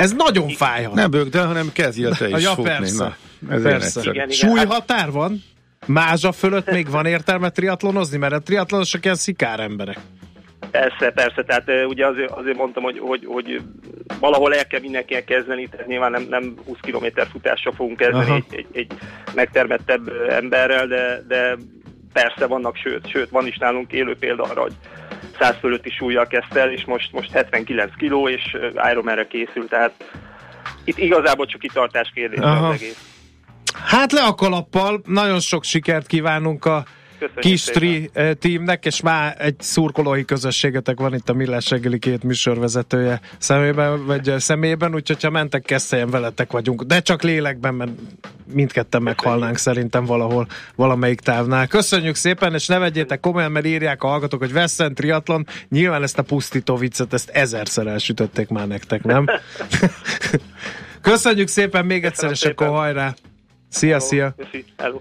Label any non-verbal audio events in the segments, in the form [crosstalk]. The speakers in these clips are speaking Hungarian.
Ez nagyon fájhat. Nem bőgd hanem kezdjél te [laughs] is ja, futni. persze. Na, ez persze. Igen, igen. Súlyhatár van? Mázsa fölött még van értelme triatlonozni, mert a triatlonosok ilyen szikár emberek. Persze, persze, tehát ugye azért, azért mondtam, hogy, hogy, hogy valahol el kell mindenkinek kezdeni, tehát nyilván nem, nem 20 km futással fogunk kezdeni egy, egy, egy megtermettebb emberrel, de, de persze vannak, sőt, sőt, van is nálunk élő példa arra, hogy 100 fölötti súlyjal kezdte el, és most, most 79 kiló, és Ironmanre készül, tehát itt igazából csak kitartás kérdése az egész. Hát le a kalappal, nagyon sok sikert kívánunk a Köszönjük kis tri eh, teamnek, és már egy szurkolói közösségetek van itt a Millás reggeli két műsorvezetője szemében, vagy eh, személyében, úgyhogy ha mentek kesztelyen veletek vagyunk, de csak lélekben, mert mindketten meghalnánk szerintem valahol, valamelyik távnál. Köszönjük szépen, és ne vegyétek komolyan, mert írják a hallgatók, hogy Veszent triatlon, nyilván ezt a pusztító viccet, ezt ezerszer elsütötték már nektek, nem? [laughs] Köszönjük szépen még egyszer, és akkor hajrá! Szia, szia! Köszi. Hello.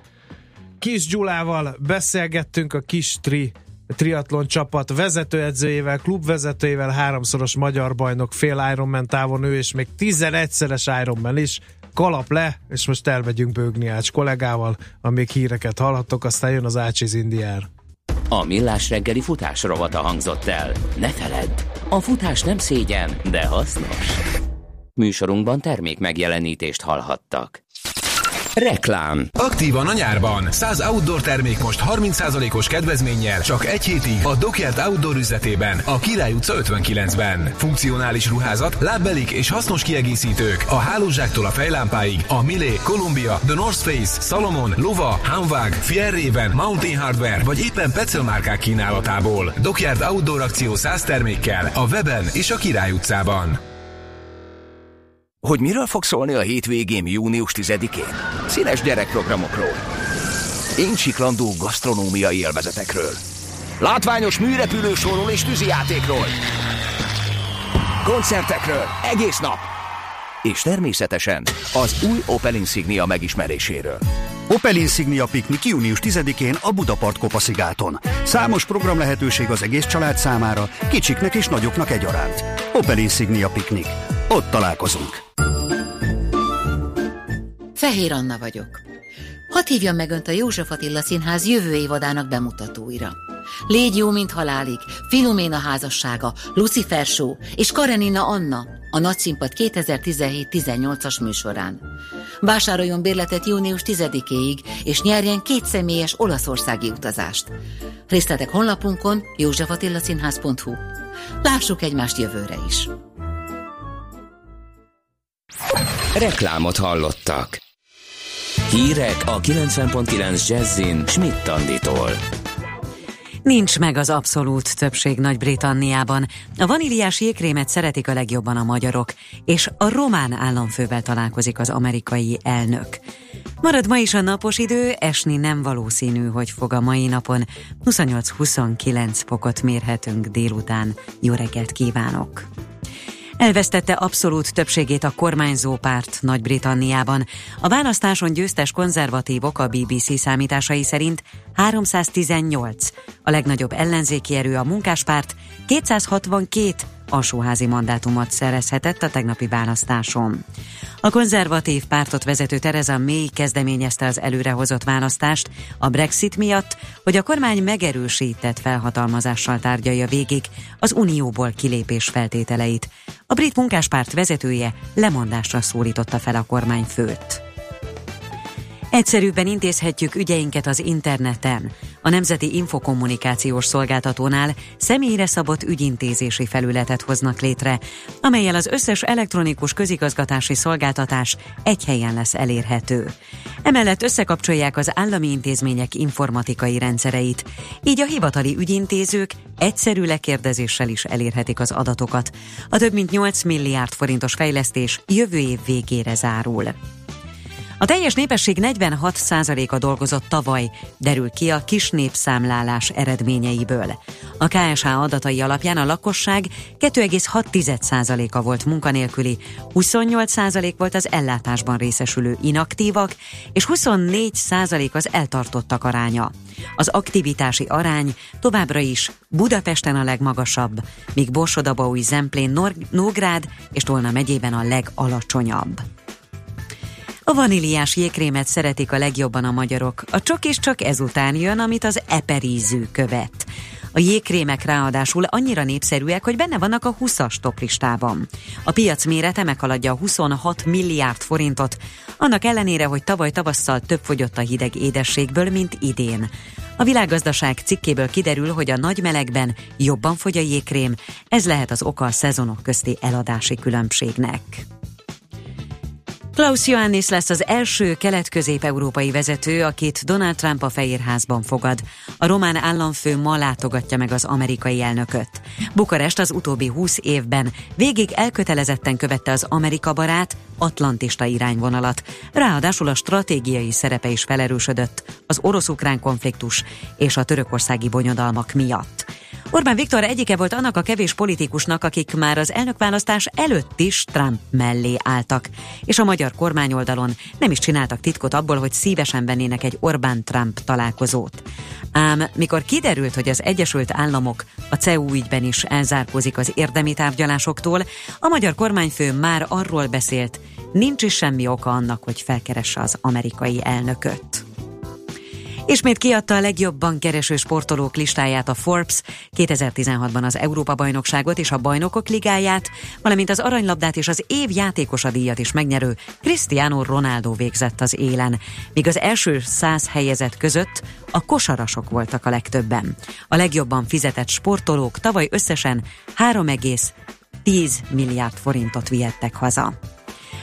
Kis Gyulával beszélgettünk a Kis Tri triatlon csapat vezetőedzőjével, klubvezetőjével, háromszoros magyar bajnok, fél Ironman távon ő, és még 11-szeres Ironman is. Kalap le, és most elmegyünk bőgni Ács kollégával, amíg híreket hallhattok, aztán jön az Ácsiz Indiár. A Millás reggeli futás rovata hangzott el. Ne feledd, a futás nem szégyen, de hasznos. Műsorunkban termék megjelenítést hallhattak. Reklám Aktívan a nyárban. 100 outdoor termék most 30%-os kedvezménnyel csak egy hétig a Dockyard Outdoor üzletében, a Király utca 59-ben. Funkcionális ruházat, lábbelik és hasznos kiegészítők a hálózsáktól a fejlámpáig a Milé, Columbia, The North Face, Salomon, Lova, Hanwag, Fjellraven, Mountain Hardware vagy éppen Petzl márkák kínálatából. Dockyard Outdoor akció 100 termékkel a weben és a Király utcában. Hogy miről fog szólni a hétvégén június 10-én? Színes gyerekprogramokról. Incsiklandó gasztronómiai élvezetekről. Látványos műrepülősóról és tűzijátékról. Koncertekről egész nap. És természetesen az új Opel Insignia megismeréséről. Opel Insignia Piknik június 10-én a Budapart Kopaszigáton. Számos program lehetőség az egész család számára, kicsiknek és nagyoknak egyaránt. Opel Insignia Piknik. Ott találkozunk. Fehér Anna vagyok. Hadd hívjam meg Önt a József Attila Színház jövő évadának bemutatóira. Légy jó, mint halálig, Filoména házassága, Lucifer Show és Karenina Anna, a Nagyszínpad 2017-18-as műsorán. Vásároljon bérletet június 10-éig, és nyerjen két személyes olaszországi utazást. Részletek honlapunkon józsefatillaszínház.hu. Lássuk egymást jövőre is. Reklámot hallottak. Hírek a 90.9 Jazzin Schmidt Anditól. Nincs meg az abszolút többség Nagy-Britanniában. A vaníliás jégkrémet szeretik a legjobban a magyarok, és a román államfővel találkozik az amerikai elnök. Marad ma is a napos idő, esni nem valószínű, hogy fog a mai napon. 28-29 fokot mérhetünk délután. Jó reggelt kívánok! Elvesztette abszolút többségét a kormányzó párt Nagy-Britanniában. A választáson győztes konzervatívok a BBC számításai szerint 318. A legnagyobb ellenzéki erő a munkáspárt 262 alsóházi mandátumot szerezhetett a tegnapi választáson. A konzervatív pártot vezető Theresa May kezdeményezte az előrehozott választást a Brexit miatt, hogy a kormány megerősített felhatalmazással tárgyalja végig az unióból kilépés feltételeit. A brit munkáspárt vezetője lemondásra szólította fel a kormányfőt. Egyszerűbben intézhetjük ügyeinket az interneten. A Nemzeti Infokommunikációs Szolgáltatónál személyre szabott ügyintézési felületet hoznak létre, amelyel az összes elektronikus közigazgatási szolgáltatás egy helyen lesz elérhető. Emellett összekapcsolják az állami intézmények informatikai rendszereit, így a hivatali ügyintézők egyszerű lekérdezéssel is elérhetik az adatokat. A több mint 8 milliárd forintos fejlesztés jövő év végére zárul. A teljes népesség 46%-a dolgozott tavaly, derül ki a kis népszámlálás eredményeiből. A KSH adatai alapján a lakosság 2,6%-a volt munkanélküli, 28% volt az ellátásban részesülő inaktívak, és 24% az eltartottak aránya. Az aktivitási arány továbbra is Budapesten a legmagasabb, míg Borsodabaúj, Zemplén, Nógrád és Tolna megyében a legalacsonyabb. A vaníliás jégkrémet szeretik a legjobban a magyarok. A csok és csak ezután jön, amit az eperízű követ. A jégkrémek ráadásul annyira népszerűek, hogy benne vannak a 20-as toplistában. A piac mérete meghaladja a 26 milliárd forintot, annak ellenére, hogy tavaly tavasszal több fogyott a hideg édességből, mint idén. A világgazdaság cikkéből kiderül, hogy a nagy melegben jobban fogy a jégkrém, ez lehet az oka a szezonok közti eladási különbségnek. Klaus Ioannis lesz az első kelet-közép-európai vezető, akit Donald Trump a Fehérházban fogad. A román államfő ma látogatja meg az amerikai elnököt. Bukarest az utóbbi 20 évben végig elkötelezetten követte az Amerika barát, atlantista irányvonalat. Ráadásul a stratégiai szerepe is felerősödött az orosz-ukrán konfliktus és a törökországi bonyodalmak miatt. Orbán Viktor egyike volt annak a kevés politikusnak, akik már az elnökválasztás előtt is Trump mellé álltak, és a magyar kormányoldalon nem is csináltak titkot abból, hogy szívesen vennének egy Orbán-Trump találkozót. Ám mikor kiderült, hogy az Egyesült Államok a CEU ügyben is elzárkózik az érdemi tárgyalásoktól, a magyar kormányfő már arról beszélt, nincs is semmi oka annak, hogy felkeresse az amerikai elnököt. Ismét kiadta a legjobban kereső sportolók listáját a Forbes, 2016-ban az Európa-bajnokságot és a Bajnokok Ligáját, valamint az aranylabdát és az év játékosa díjat is megnyerő Cristiano Ronaldo végzett az élen, míg az első száz helyezett között a kosarasok voltak a legtöbben. A legjobban fizetett sportolók tavaly összesen 3,10 milliárd forintot vihettek haza.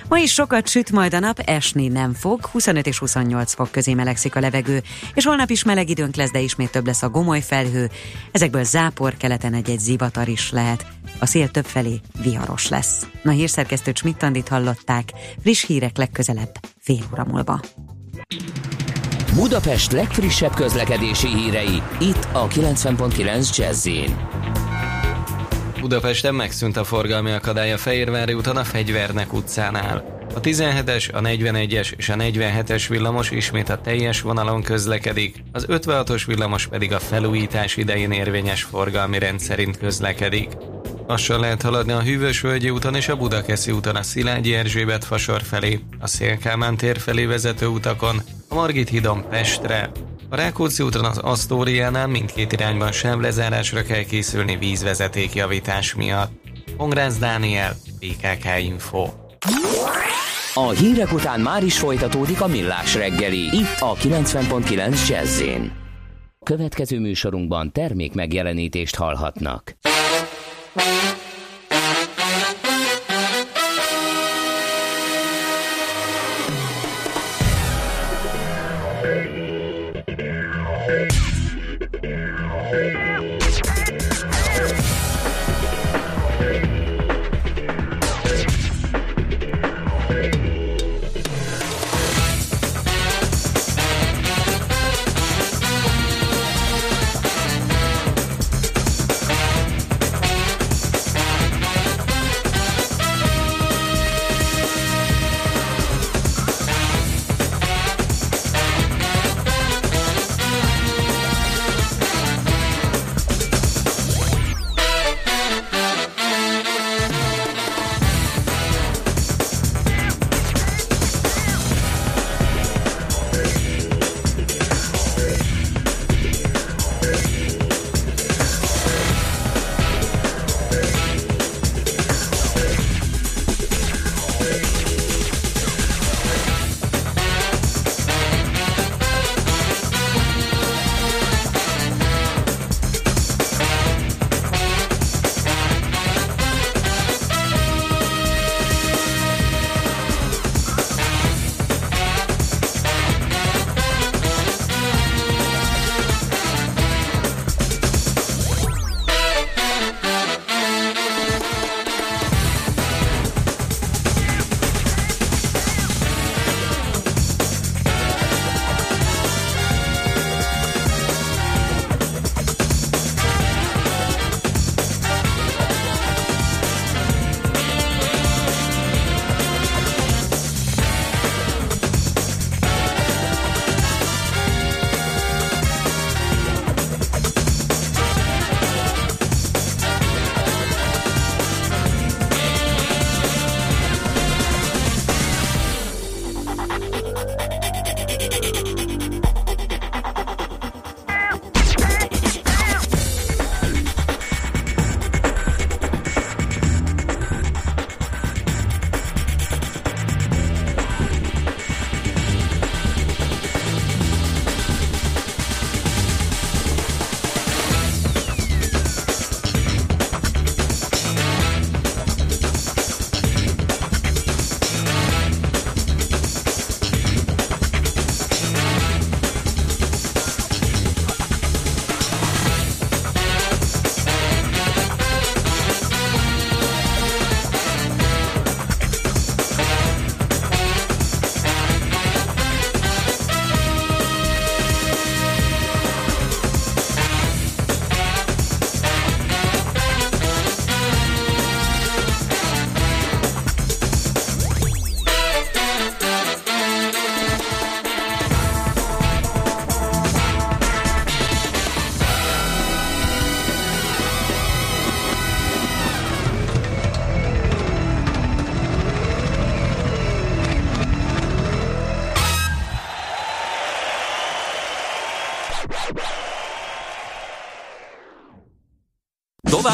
Ma is sokat süt majd a nap, esni nem fog, 25 és 28 fok közé melegszik a levegő, és holnap is meleg időnk lesz, de ismét több lesz a gomoly felhő. Ezekből zápor keleten egy-egy zivatar is lehet. A szél többfelé viharos lesz. Na hírszerkesztő Csmittandit hallották, friss hírek legközelebb, fél óra múlva. Budapest legfrissebb közlekedési hírei, itt a 90.9 jazz Budapesten megszűnt a forgalmi akadály a Fehérvári úton a Fegyvernek utcánál. A 17-es, a 41-es és a 47-es villamos ismét a teljes vonalon közlekedik, az 56-os villamos pedig a felújítás idején érvényes forgalmi rend szerint közlekedik. Lassan lehet haladni a Hűvösvölgyi úton és a Budakeszi úton a Szilágyi Erzsébet fasor felé, a Szélkámán tér felé vezető utakon, a Margit hídon Pestre, a Rákóczi úton az Asztóriánál mindkét irányban lezárásra kell készülni vízvezeték javítás miatt. Pongrász Dániel, PKK Info. A hírek után már is folytatódik a millás reggeli, itt a 90.9 jazz Következő műsorunkban termék megjelenítést hallhatnak.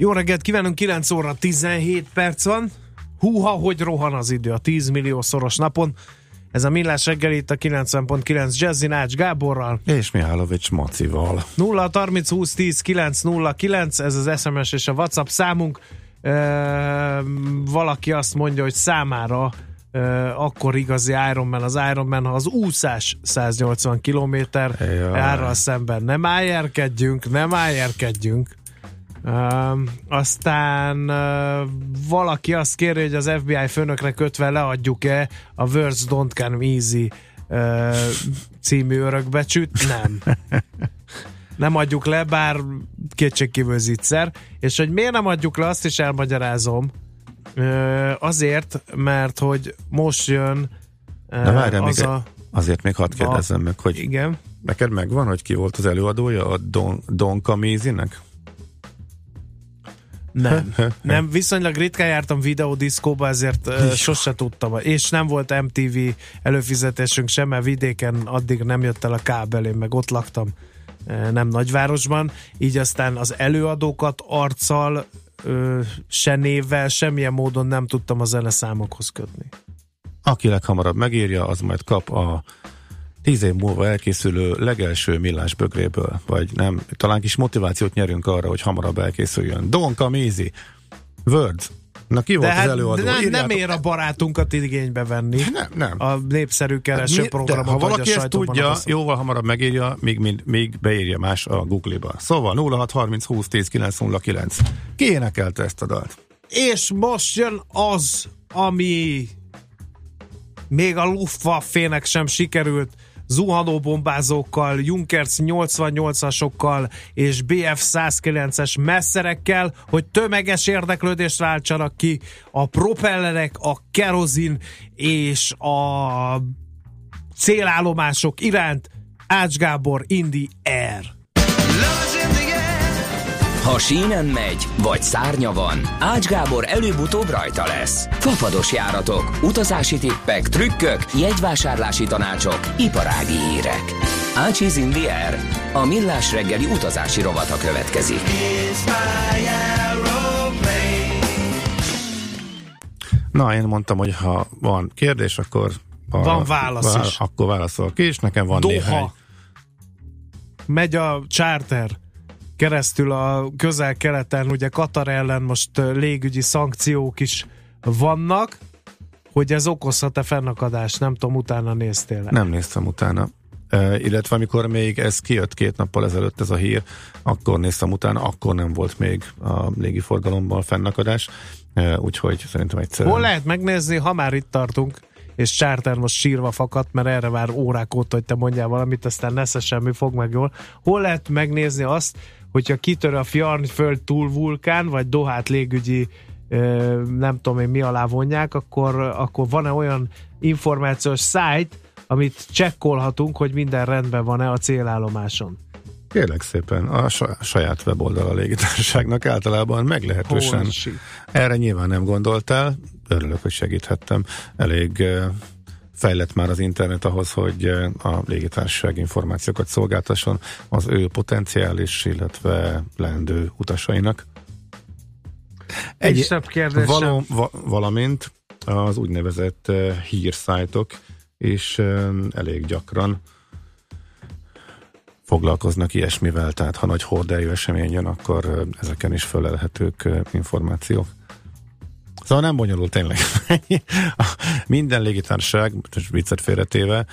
Jó reggelt kívánunk, 9 óra 17 perc van. Húha, hogy rohan az idő a 10 millió szoros napon. Ez a Millás reggel itt a 90.9 Jazzy Nács Gáborral. És Mihálovics Macival. 0 30 20 10 909, ez az SMS és a WhatsApp számunk. E, valaki azt mondja, hogy számára e, akkor igazi Ironman az Ironman, ha az úszás 180 km árral szemben. Nem ájérkedjünk, nem ájérkedjünk. Uh, aztán uh, valaki azt kéri, hogy az FBI főnökre kötve leadjuk-e a Words Don't Come Easy uh, című örökbecsüt. Nem. nem adjuk le, bár kétségkívül zicser. És hogy miért nem adjuk le, azt is elmagyarázom. Uh, azért, mert hogy most jön uh, De várjál, az még a... Azért még hadd kérdezzem a... meg, hogy igen. neked megvan, hogy ki volt az előadója a Don, Don Kamizinek? Nem. [laughs] nem, viszonylag ritkán jártam videodiszkóba, ezért uh, sose tudtam. És nem volt MTV előfizetésünk sem, mert vidéken addig nem jött el a kábel, én meg ott laktam uh, nem nagyvárosban, így aztán az előadókat arccal, uh, se névvel, semmilyen módon nem tudtam a zeneszámokhoz kötni. Aki leghamarabb megírja, az majd kap a tíz év múlva elkészülő legelső millás bögréből, vagy nem, talán kis motivációt nyerünk arra, hogy hamarabb elkészüljön. Don Kamizi, Words, Na ki volt hát az előadó? Nem, nem ér a barátunkat igénybe venni. Nem, nem. A népszerű kereső hát, programot. Ha valaki ezt tudja, jóval hamarabb megírja, még, még, még beírja más a Google-ba. Szóval 0630 20 10 909. Ki énekelte ezt a dalt? És most jön az, ami még a Luftwaffe-nek sem sikerült zuhanó bombázókkal, Junkers 88-asokkal és BF 109-es messzerekkel, hogy tömeges érdeklődést váltsanak ki a propellerek, a kerozin és a célállomások iránt. Ács Gábor, Indi Air. Ha sínen megy, vagy szárnya van, Ács Gábor előbb-utóbb rajta lesz. Fafados járatok, utazási tippek, trükkök, jegyvásárlási tanácsok, iparági hírek. Ácsiz Indier, a millás reggeli utazási rovata következik. Na, én mondtam, hogy ha van kérdés, akkor a, van válasz vá- is. Akkor válaszol ki, és nekem van Doha. néhány. Megy a charter keresztül a közel-keleten, ugye Katar ellen most légügyi szankciók is vannak, hogy ez okozhat-e fennakadást, nem tudom, utána néztél -e. Nem néztem utána. Uh, illetve amikor még ez kijött két nappal ezelőtt ez a hír, akkor néztem utána, akkor nem volt még a légiforgalomban fennakadás, uh, úgyhogy szerintem egyszer. Hol lehet megnézni, ha már itt tartunk, és Charter most sírva fakadt, mert erre vár órák óta, hogy te mondjál valamit, aztán nesze semmi, fog meg jól. Hol lehet megnézni azt, hogyha kitör a Fjarn föld túl vulkán, vagy Dohát légügyi nem tudom én mi alá vonják, akkor, akkor van-e olyan információs szájt, amit csekkolhatunk, hogy minden rendben van-e a célállomáson? Kérlek szépen, a saját weboldal a légitársaságnak általában meglehetősen. Hónasi. Erre nyilván nem gondoltál, örülök, hogy segíthettem. Elég fejlett már az internet ahhoz, hogy eh, a légitársaság információkat szolgáltasson az ő potenciális, illetve leendő utasainak. Egy, Egy kérdésem. Való, va, valamint az úgynevezett uh, hírszájtok is uh, elég gyakran foglalkoznak ilyesmivel, tehát ha nagy horderejű esemény jön, akkor uh, ezeken is fölelhetők információk. Szóval nem bonyolult tényleg. [laughs] Minden légitársaság, viccet félretéve,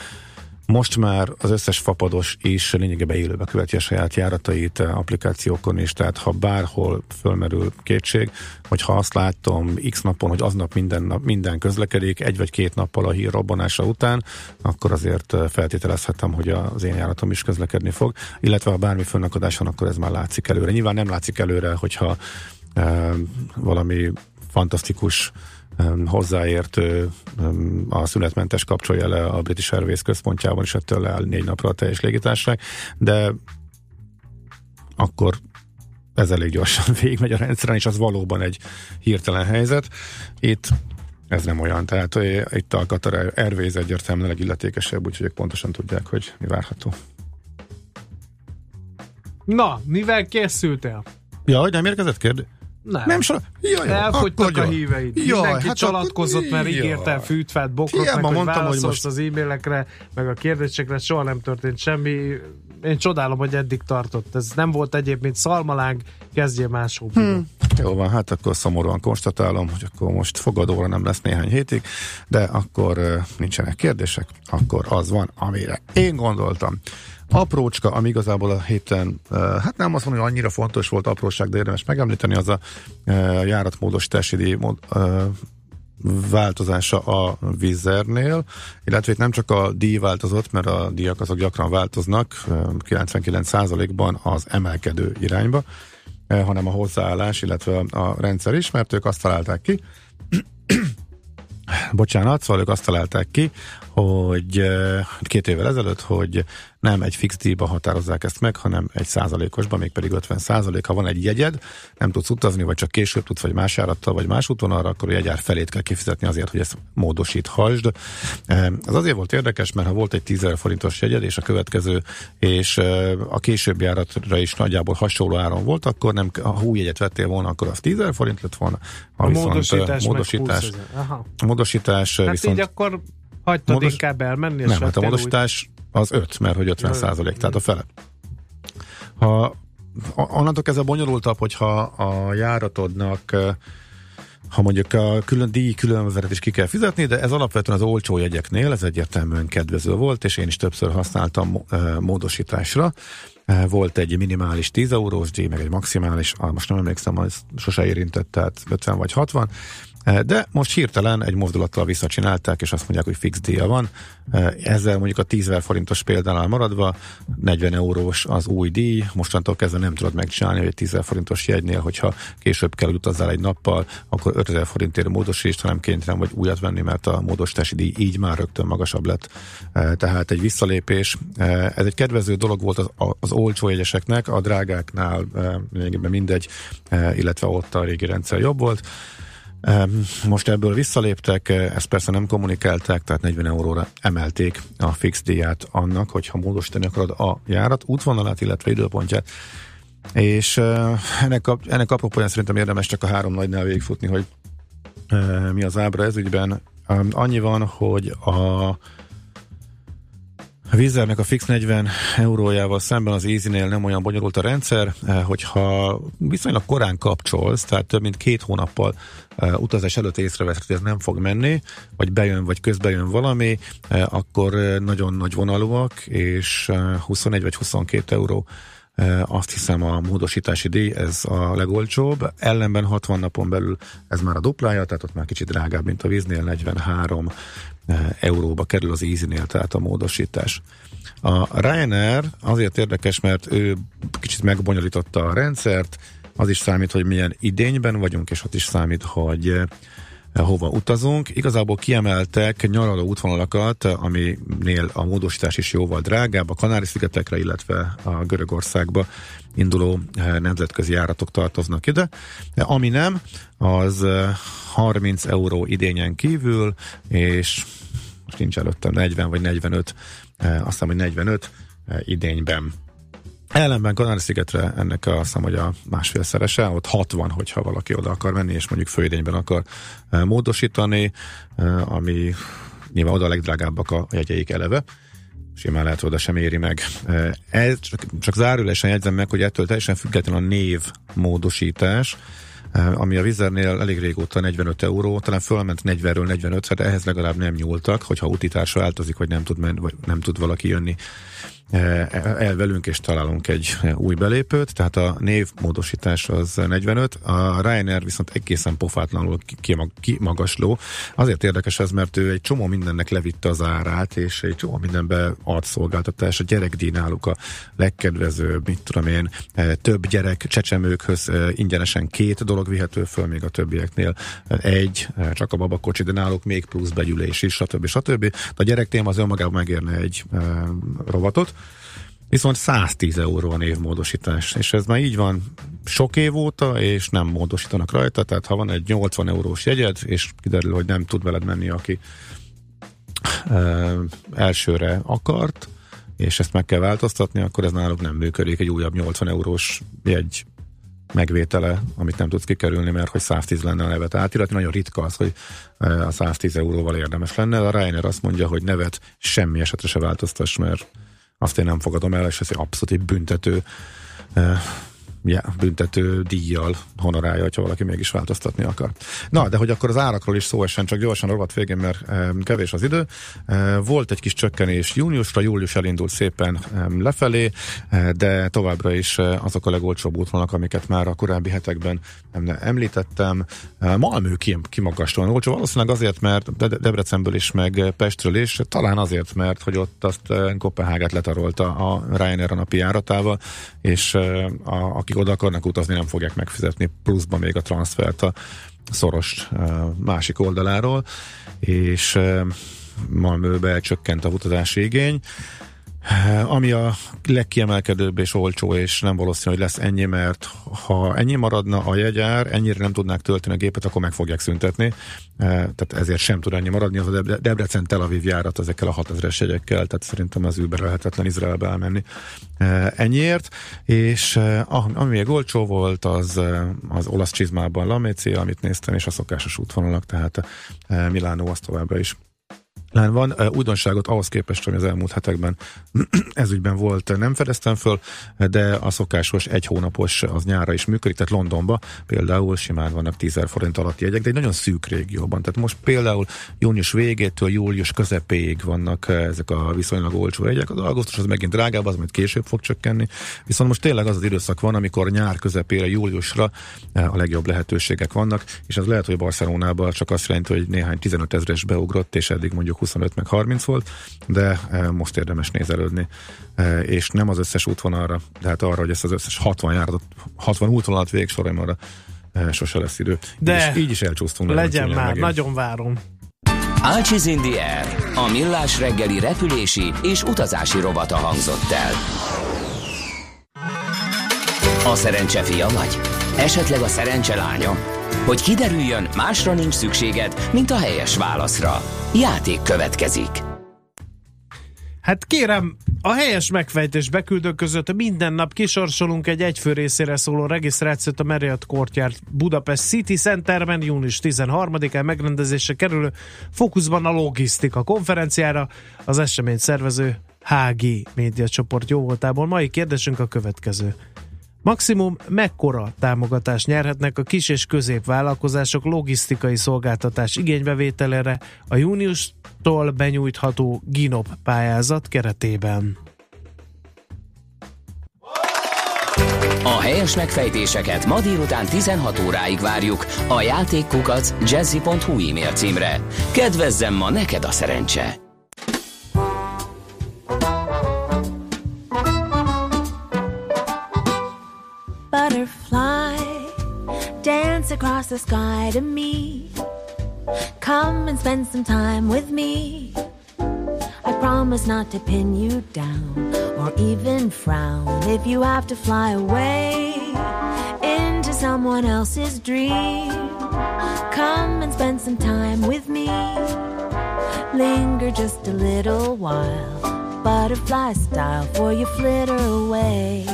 most már az összes fapados is lényegében élőbe követi a saját járatait applikációkon is, tehát ha bárhol fölmerül kétség, hogy ha azt látom x napon, hogy aznap minden, nap, minden közlekedik, egy vagy két nappal a hír robbanása után, akkor azért feltételezhetem, hogy az én járatom is közlekedni fog, illetve ha bármi fönnakadás van, akkor ez már látszik előre. Nyilván nem látszik előre, hogyha e, valami fantasztikus hozzáértő a szünetmentes kapcsolja le a British Airways központjában, és ettől leáll négy napra a teljes légitársaság, de akkor ez elég gyorsan [laughs] végigmegy a rendszeren, és az valóban egy hirtelen helyzet. Itt ez nem olyan, tehát itt a Qatar Airways egyértelműen illetékesebb, úgyhogy ők pontosan tudják, hogy mi várható. Na, mivel készültél? Ja, hogy nem érkezett kérdés? Nem. Nem sor... Jaj, Elfogytak a híveid. Jaj, Mindenki hát csalatkozott, akkor... mert ígérte fűtfát, bokrot, meg, hogy mondtam, hogy most... az e-mailekre, meg a kérdésekre, soha nem történt semmi. Én csodálom, hogy eddig tartott. Ez nem volt egyéb, mint szalmalánk, kezdje máshol. Hmm. Jó van, hát akkor szomorúan konstatálom, hogy akkor most fogadóra nem lesz néhány hétig, de akkor nincsenek kérdések, akkor az van, amire én gondoltam. Aprócska, ami igazából a héten, hát nem azt mondom, hogy annyira fontos volt apróság, de érdemes megemlíteni, az a járatmódosítási díj változása a Vizernél, illetve itt nem csak a díj változott, mert a díjak azok gyakran változnak, 99%-ban az emelkedő irányba, hanem a hozzáállás, illetve a rendszer is, mert ők azt találták ki, [clears throat] bocsánat, szóval ők azt találták ki, hogy két évvel ezelőtt, hogy nem egy fix díjba határozzák ezt meg, hanem egy százalékosban, még 50 százalék. Ha van egy jegyed, nem tudsz utazni, vagy csak később tudsz, vagy más járattal, vagy más úton arra, akkor a jegyár felét kell kifizetni azért, hogy ezt módosíthasd. Ez azért volt érdekes, mert ha volt egy 10 forintos jegyed, és a következő, és a későbbi járatra is nagyjából hasonló áron volt, akkor nem, ha új jegyet vettél volna, akkor az 10 forint lett volna. A, a viszont, módosítás, módosítás, módosítás hát viszont, így akkor hagytad Módos... inkább elmenni? Nem, hát a módosítás úgy... az 5, mert hogy 50 százalék, tehát a fele. Ha onnantól kezdve bonyolultabb, hogyha a járatodnak ha mondjuk a külön díj különbözet is ki kell fizetni, de ez alapvetően az olcsó jegyeknél, ez egyértelműen kedvező volt, és én is többször használtam módosításra. Volt egy minimális 10 eurós díj, meg egy maximális, most nem emlékszem, az sose érintett, tehát 50 vagy 60, de most hirtelen egy mozdulattal visszacsinálták, és azt mondják, hogy fix díja van. Ezzel mondjuk a 10 forintos példánál maradva 40 eurós az új díj, mostantól kezdve nem tudod megcsinálni, hogy egy 10 forintos jegynél, hogyha később kell, hogy utazzál egy nappal, akkor 5000 forintért módosítsd, hanem kénytelen vagy újat venni, mert a módosítási díj így már rögtön magasabb lett. Tehát egy visszalépés. Ez egy kedvező dolog volt az, az olcsó jegyeseknek, a drágáknál mindegy, illetve ott a régi rendszer jobb volt. Most ebből visszaléptek, ezt persze nem kommunikálták, tehát 40 euróra emelték a fix díját annak, hogyha módosítani akarod a járat útvonalát, illetve időpontját. És ennek, a, ennek apropóján szerintem érdemes csak a három nagynál végigfutni, hogy mi az ábra ez ügyben. Annyi van, hogy a a Vizernek a fix 40 eurójával szemben az Easy-nél nem olyan bonyolult a rendszer, eh, hogyha viszonylag korán kapcsolsz, tehát több mint két hónappal uh, utazás előtt észreveszed, hogy ez nem fog menni, vagy bejön, vagy közben jön valami, uh, akkor nagyon nagy vonalúak, és uh, 21 vagy 22 euró azt hiszem a módosítási díj, ez a legolcsóbb, ellenben 60 napon belül ez már a duplája, tehát ott már kicsit drágább, mint a víznél, 43 euróba kerül az Easy-nél, tehát a módosítás. A Ryanair azért érdekes, mert ő kicsit megbonyolította a rendszert, az is számít, hogy milyen idényben vagyunk, és ott is számít, hogy hova utazunk. Igazából kiemeltek nyaraló útvonalakat, aminél a módosítás is jóval drágább, a Kanári-szigetekre, illetve a Görögországba induló eh, nemzetközi járatok tartoznak ide. De ami nem, az 30 eh, euró idényen kívül, és most nincs előttem 40 vagy 45, eh, azt hiszem, hogy 45 idényben Ellenben Kanári-szigetre ennek a szám, hogy a másfélszerese, ott 60, hogyha valaki oda akar menni, és mondjuk főidényben akar e, módosítani, e, ami nyilván oda a legdrágábbak a jegyeik eleve, simán lehet, hogy oda sem éri meg. E, ez csak, csak zárulásan jegyzem meg, hogy ettől teljesen független a név módosítás, ami a Vizernél elég régóta 45 euró, talán fölment 40-ről 45 de ehhez legalább nem nyúltak, hogyha utitársa változik, vagy nem tud, menni, vagy nem tud valaki jönni el velünk és találunk egy új belépőt, tehát a névmódosítás az 45, a Ryanair viszont egészen pofátlanul kimagasló. Azért érdekes ez, mert ő egy csomó mindennek levitte az árát, és egy csomó mindenbe ad szolgáltatás. A gyerekdíj náluk a legkedvezőbb, mit tudom én, több gyerek csecsemőkhöz ingyenesen két dolog vihető föl, még a többieknél egy, csak a babakocsi, de náluk még plusz begyűlés is, stb. stb. De a gyerek téma az önmagában megérne egy e, rovatot. Viszont 110 euró a névmódosítás, és ez már így van sok év óta, és nem módosítanak rajta, tehát ha van egy 80 eurós jegyed, és kiderül, hogy nem tud veled menni, aki e, elsőre akart, és ezt meg kell változtatni, akkor ez náluk nem működik, egy újabb 80 eurós jegy megvétele, amit nem tudsz kikerülni, mert hogy 110 lenne a nevet átiratni. Nagyon ritka az, hogy a 110 euróval érdemes lenne. A Reiner azt mondja, hogy nevet semmi esetre se változtass, mert azt én nem fogadom el, és ez egy abszolút egy büntető ja, büntető díjjal honorálja, hogyha valaki mégis változtatni akar. Na, de hogy akkor az árakról is szó essen, csak gyorsan rovat végén, mert kevés az idő. Volt egy kis csökkenés júniusra, július elindult szépen lefelé, de továbbra is azok a legolcsóbb útvonalak, amiket már a korábbi hetekben említettem. Malmö kimagaslóan olcsó, valószínűleg azért, mert Debrecenből is, meg Pestről is, talán azért, mert hogy ott azt Kopenhágát letarolta a Ryanair a napi járatával, és a, akik oda akarnak utazni, nem fogják megfizetni pluszban még a transfert a szoros másik oldaláról, és Malmöbe csökkent a utazási igény. Eh, ami a legkiemelkedőbb és olcsó, és nem valószínű, hogy lesz ennyi, mert ha ennyi maradna a jegyár, ennyire nem tudnák tölteni a gépet, akkor meg fogják szüntetni. Eh, tehát ezért sem tud ennyi maradni. Az a Debrecen-Tel Aviv járat ezekkel a 6000-es jegyekkel, tehát szerintem az Uber lehetetlen Izraelbe elmenni eh, ennyiért. És ami még olcsó volt, az az olasz csizmában Lamécia, amit néztem, és a szokásos útvonalak, tehát Milánó az továbbra is van. Újdonságot ahhoz képest, hogy az elmúlt hetekben [clears throat] ezügyben volt, nem fedeztem föl, de a szokásos egy hónapos az nyára is működik, tehát Londonba például simán vannak 10 forint alatti jegyek, de egy nagyon szűk régióban. Tehát most például június végétől július közepéig vannak ezek a viszonylag olcsó jegyek. Az augusztus az megint drágább, az majd később fog csökkenni. Viszont most tényleg az az időszak van, amikor nyár közepére, júliusra a legjobb lehetőségek vannak, és az lehet, hogy Barcelonában csak azt jelenti, hogy néhány 15 ezres beugrott, és eddig mondjuk 25 meg 30 volt, de e, most érdemes nézelődni. E, és nem az összes útvonalra, de hát arra, hogy ezt az összes 60 járatot, 60 útvonalat végsorolom arra e, sose lesz idő. De így is, így is elcsúsztunk. Legyen már, megint. nagyon várom. Ácsiz in the Air, a millás reggeli repülési és utazási rovata hangzott el. A szerencse fia vagy? Esetleg a szerencse lánya? Hogy kiderüljön, másra nincs szükséged, mint a helyes válaszra. Játék következik. Hát kérem, a helyes megfejtés beküldők között minden nap kisorsolunk egy egyfő részére szóló regisztrációt a Marriott Courtyard Budapest City Centerben június 13-án megrendezésre kerülő fókuszban a logisztika konferenciára az esemény szervező HG média csoport jóvoltából. Mai kérdésünk a következő. Maximum mekkora támogatást nyerhetnek a kis és középvállalkozások logisztikai szolgáltatás igénybevételére a júniustól benyújtható GINOP pályázat keretében? A helyes megfejtéseket ma délután 16 óráig várjuk a játékkukac jazzy.hu e-mail címre. Kedvezzem ma neked a szerencse! Across the sky to me. Come and spend some time with me. I promise not to pin you down or even frown if you have to fly away into someone else's dream. Come and spend some time with me. Linger just a little while, butterfly style, for you flitter away.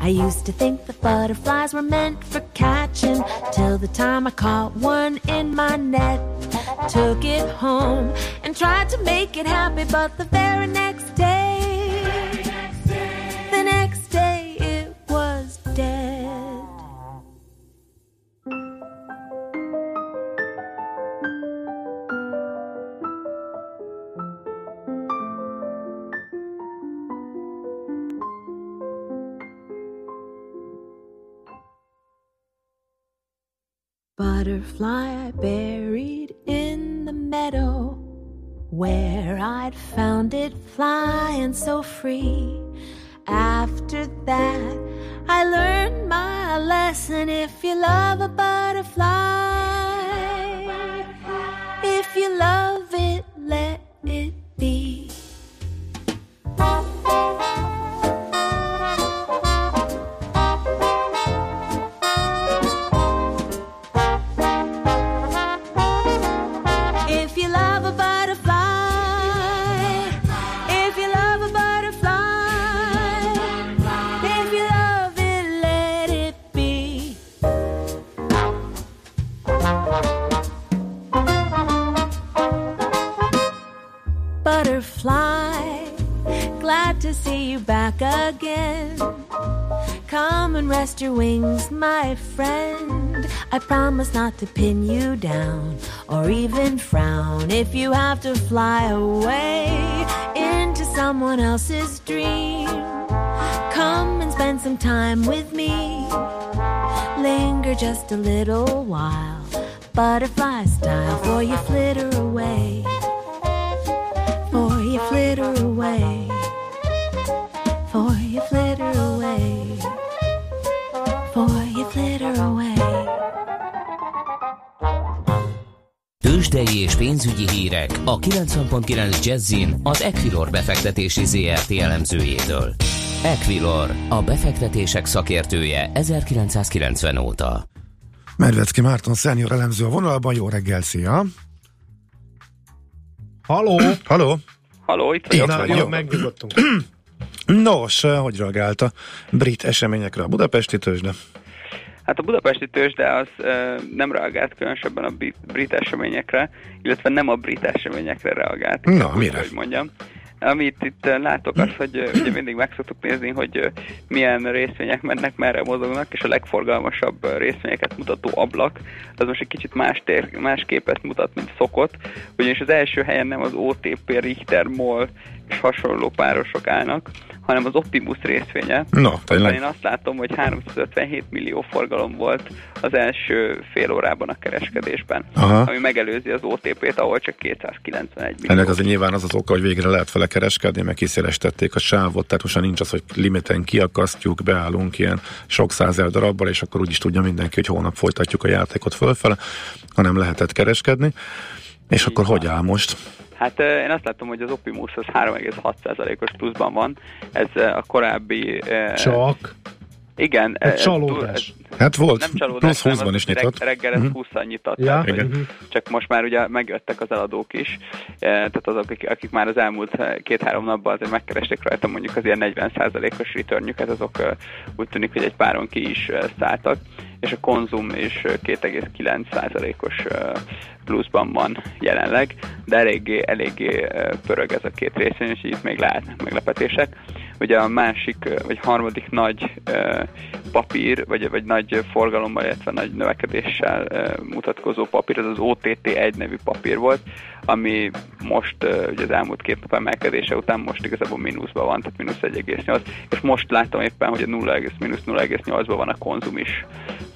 I used to think that butterflies were meant for catching till the time I caught one in my net. Took it home and tried to make it happy, but the very next day, butterfly buried in the meadow where I'd found it flying so free. After that, I learned my lesson. If you love a butterfly, if you love it, you back again. Come and rest your wings, my friend. I promise not to pin you down or even frown if you have to fly away into someone else's dream. Come and spend some time with me. Linger just a little while, butterfly style, for you flitter away. For you flitter away. Tőzsdei és pénzügyi hírek a 90.9 Jazzin az Equilor befektetési ZRT elemzőjétől. Equilor, a befektetések szakértője 1990 óta. Medvecki Márton szenior elemző a vonalban, jó reggel, szia! Haló! Haló! Haló, itt vagyok. Na, jó, megnyugodtunk. [clears throat] Nos, hogy reagált a brit eseményekre a budapesti tőzsde? Hát a budapesti tőzsde az ö, nem reagált különösebben a brit, eseményekre, illetve nem a brit eseményekre reagált. Na, mire? Hogy mondjam. Amit itt látok az, hogy ugye mindig meg szoktuk nézni, hogy milyen részvények mennek, merre mozognak, és a legforgalmasabb részvényeket mutató ablak, az most egy kicsit más, tér, más képet mutat, mint szokott, ugyanis az első helyen nem az OTP, Richter, MOL és hasonló párosok állnak, hanem az Optimus részvénye. No, tényleg. Én azt látom, hogy 357 millió forgalom volt az első fél órában a kereskedésben, Aha. ami megelőzi az OTP-t, ahol csak 291 millió. Ennek azért nyilván az az oka, hogy végre lehet vele kereskedni, meg kiszélestették a sávot, tehát most nincs az, hogy limiten kiakasztjuk, beállunk ilyen sok százer darabbal, és akkor úgyis tudja mindenki, hogy holnap folytatjuk a játékot fölfele, hanem lehetett kereskedni. És akkor hogy áll most? Hát én azt látom, hogy az Optimus az 3,6%-os pluszban van. Ez a korábbi... Csak. Igen. Egy ez- csalódás. Hát volt, nem csalódás, plusz hanem 20-ban az, is nyitott. Reg, reggel ez Mhm. 20-an nyitott. Ja, tehát, igen. Mhm. Csak most már ugye megjöttek az eladók is, eh, tehát azok, akik, akik már az elmúlt két-három napban azért megkeresték rajta mondjuk az ilyen 40%-os returnjüket, azok eh, úgy tűnik, hogy egy páron ki is szálltak, és a konzum is eh, 2,9%-os eh, pluszban van jelenleg, de eléggé, eléggé pörög ez a két részvény, és itt még lehetnek meglepetések. Ugye a másik, vagy harmadik nagy papír, vagy, vagy nagy forgalommal, illetve nagy növekedéssel mutatkozó papír, az az OTT 1 nevű papír volt, ami most ugye az elmúlt két nap emelkedése után most igazából mínuszban van, tehát mínusz 1,8, és most látom éppen, hogy a 0, mínusz 0,8-ban van a konzum is.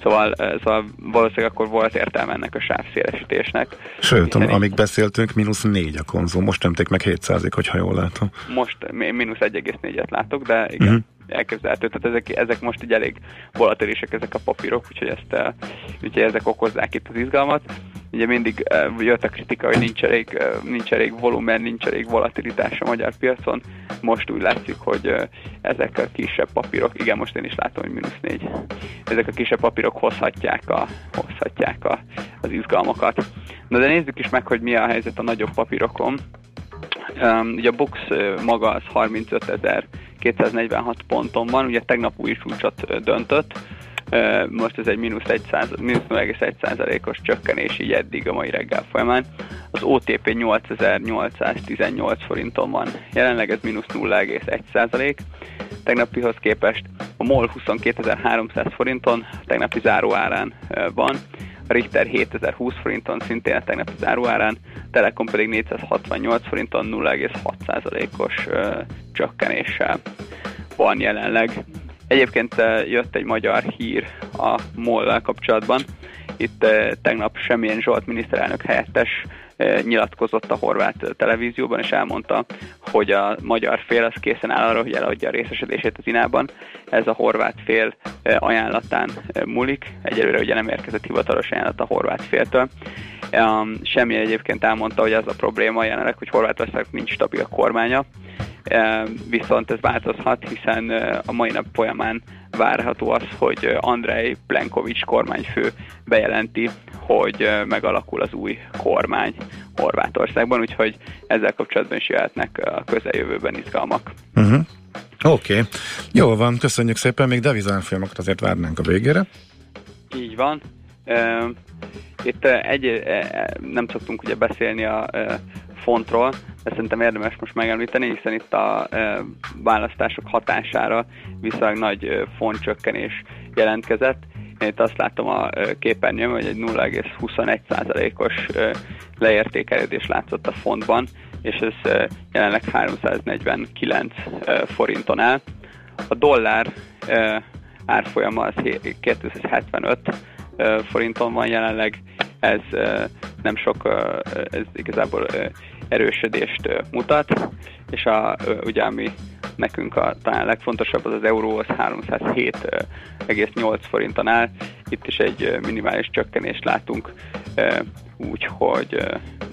Szóval, szóval valószínűleg akkor volt értelme ennek a sávszélesítésnek. Sőt, itt amíg beszéltünk, mínusz 4 a konzum, most nemték meg 7 hogyha jól látom. most mínusz 1,4-et látok, de igen, uh-huh. elképzelhető. Tehát ezek, ezek most így elég volatilisek ezek a papírok, úgyhogy, ezt, úgyhogy ezek okozzák itt az izgalmat. Ugye mindig uh, jött a kritika, hogy nincs elég, uh, nincs elég volumen, nincs elég volatilitás a magyar piacon. Most úgy látszik, hogy uh, ezek a kisebb papírok, igen, most én is látom, hogy mínusz 4. Ezek a kisebb papírok hozhatják, a, hozhatják a, az izgalmakat. Na de nézzük is meg, hogy mi a helyzet a nagyobb papírokon. Um, ugye a uh, maga az 35.246 ponton van, ugye tegnap új csúcsot döntött, most ez egy mínusz 1 száz- mínusz 0,1%-os csökkenés így eddig a mai reggel folyamán. Az OTP 8818 forinton van, jelenleg ez mínusz 0,1%. Tegnapihoz képest a MOL 22.300 forinton, tegnapi záróárán van, a Richter 7020 forinton, szintén a tegnapi záróárán, Telekom pedig 468 forinton 0,6%-os ö, csökkenéssel van jelenleg. Egyébként ö, jött egy magyar hír a mol kapcsolatban, itt tegnap semmilyen Zsolt miniszterelnök helyettes nyilatkozott a horvát televízióban, és elmondta, hogy a magyar fél az készen áll arra, hogy eladja a részesedését az inában. Ez a horvát fél ajánlatán múlik. Egyelőre ugye nem érkezett hivatalos ajánlat a horvát féltől. Semmi egyébként elmondta, hogy ez a probléma jelenleg, hogy Horvátország nincs stabil kormánya, viszont ez változhat, hiszen a mai nap folyamán várható az, hogy Andrei Plenkovics kormányfő bejelenti, hogy megalakul az új kormány Horvátországban, úgyhogy ezzel kapcsolatban is jöhetnek a közeljövőben izgalmak. Uh-huh. Oké, okay. jó van, köszönjük szépen, még devizárfolyamokat azért várnánk a végére. Így van. Itt egy, nem szoktunk ugye beszélni a fontról, de szerintem érdemes most megemlíteni, hiszen itt a választások hatására viszonylag nagy fontcsökkenés jelentkezett. Én itt azt látom a képernyőn, hogy egy 0,21%-os leértékelődés látszott a fontban, és ez jelenleg 349 forinton áll. A dollár árfolyama az 275 forinton van jelenleg, ez nem sok, ez igazából erősödést mutat, és a, ugye ami nekünk a talán legfontosabb az az euró, az 307,8 forinton áll. Itt is egy minimális csökkenést látunk, úgyhogy,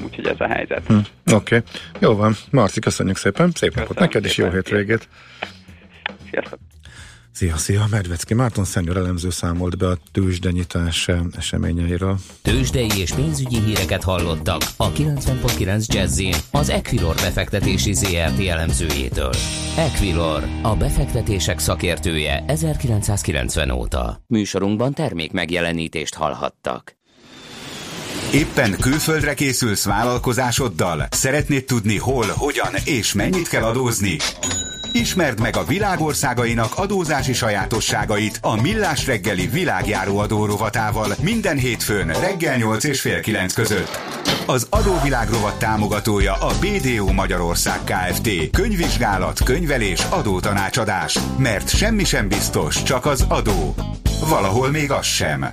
úgyhogy ez a helyzet. Hm, Oké, okay. jó van. Marci, köszönjük szépen. Szép Köszönöm napot neked, és jó hétvégét. Sziasztok. Szia, szia, Medvecki Márton Szenyor elemző számolt be a tőzsdenyítás eseményeiről. Tőzsdei és pénzügyi híreket hallottak a 90.9 jazz az Equilor befektetési ZRT elemzőjétől. Equilor, a befektetések szakértője 1990 óta. Műsorunkban termék megjelenítést hallhattak. Éppen külföldre készülsz vállalkozásoddal? Szeretnéd tudni hol, hogyan és mennyit kell adózni? Ismerd meg a világországainak adózási sajátosságait a Millás reggeli világjáró adórovatával minden hétfőn reggel 8 és fél 9 között. Az adóvilág rovat támogatója a BDO Magyarország Kft. Könyvvizsgálat, könyvelés, adótanácsadás. Mert semmi sem biztos, csak az adó. Valahol még az sem.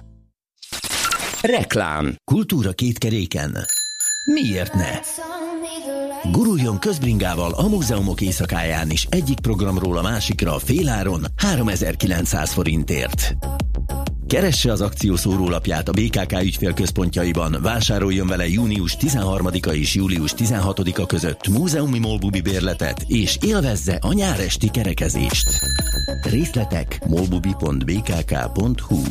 Reklám. Kultúra két keréken. Miért ne? Guruljon közbringával a múzeumok éjszakáján is egyik programról a másikra féláron 3900 forintért. Keresse az akció szórólapját a BKK ügyfélközpontjaiban, vásároljon vele június 13-a és július 16-a között múzeumi molbubi bérletet, és élvezze a nyáresti kerekezést. Részletek molbubi.bkk.hu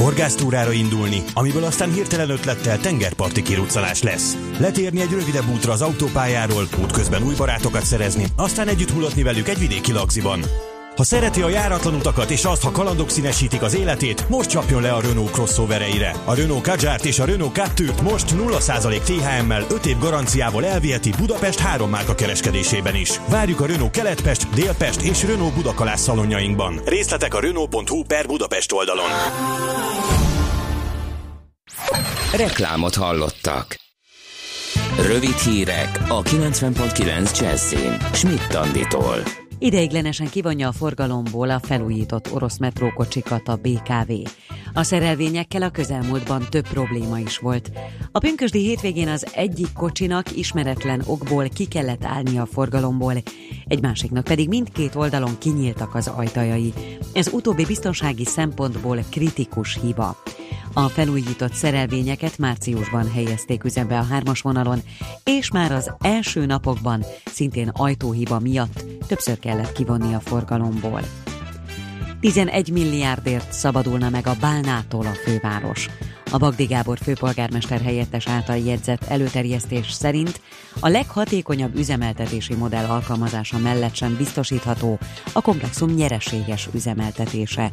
Horgásztúrára indulni, amiből aztán hirtelen ötlettel tengerparti kiruccanás lesz. Letérni egy rövidebb útra az autópályáról, útközben új barátokat szerezni, aztán együtt hullatni velük egy vidéki lagziban. Ha szereti a járatlan utakat és azt, ha kalandok színesítik az életét, most csapjon le a Renault crossovereire. A Renault Kadjárt és a Renault Captur most 0% THM-mel 5 év garanciával elviheti Budapest három márka kereskedésében is. Várjuk a Renault Keletpest, Délpest és Renault Budakalász szalonjainkban. Részletek a Renault.hu per Budapest oldalon. Reklámot hallottak. Rövid hírek a 90.9 Jazzin. Schmidt Anditól. Ideiglenesen kivonja a forgalomból a felújított orosz metrókocsikat a BKV. A szerelvényekkel a közelmúltban több probléma is volt. A pünkösdi hétvégén az egyik kocsinak ismeretlen okból ki kellett állni a forgalomból, egy másiknak pedig mindkét oldalon kinyíltak az ajtajai. Ez utóbbi biztonsági szempontból kritikus hiba. A felújított szerelvényeket márciusban helyezték üzembe a hármas vonalon, és már az első napokban, szintén ajtóhiba miatt többször kellett kivonni a forgalomból. 11 milliárdért szabadulna meg a Bálnától a főváros. A Bagdi Gábor főpolgármester helyettes által jegyzett előterjesztés szerint a leghatékonyabb üzemeltetési modell alkalmazása mellett sem biztosítható a komplexum nyereséges üzemeltetése.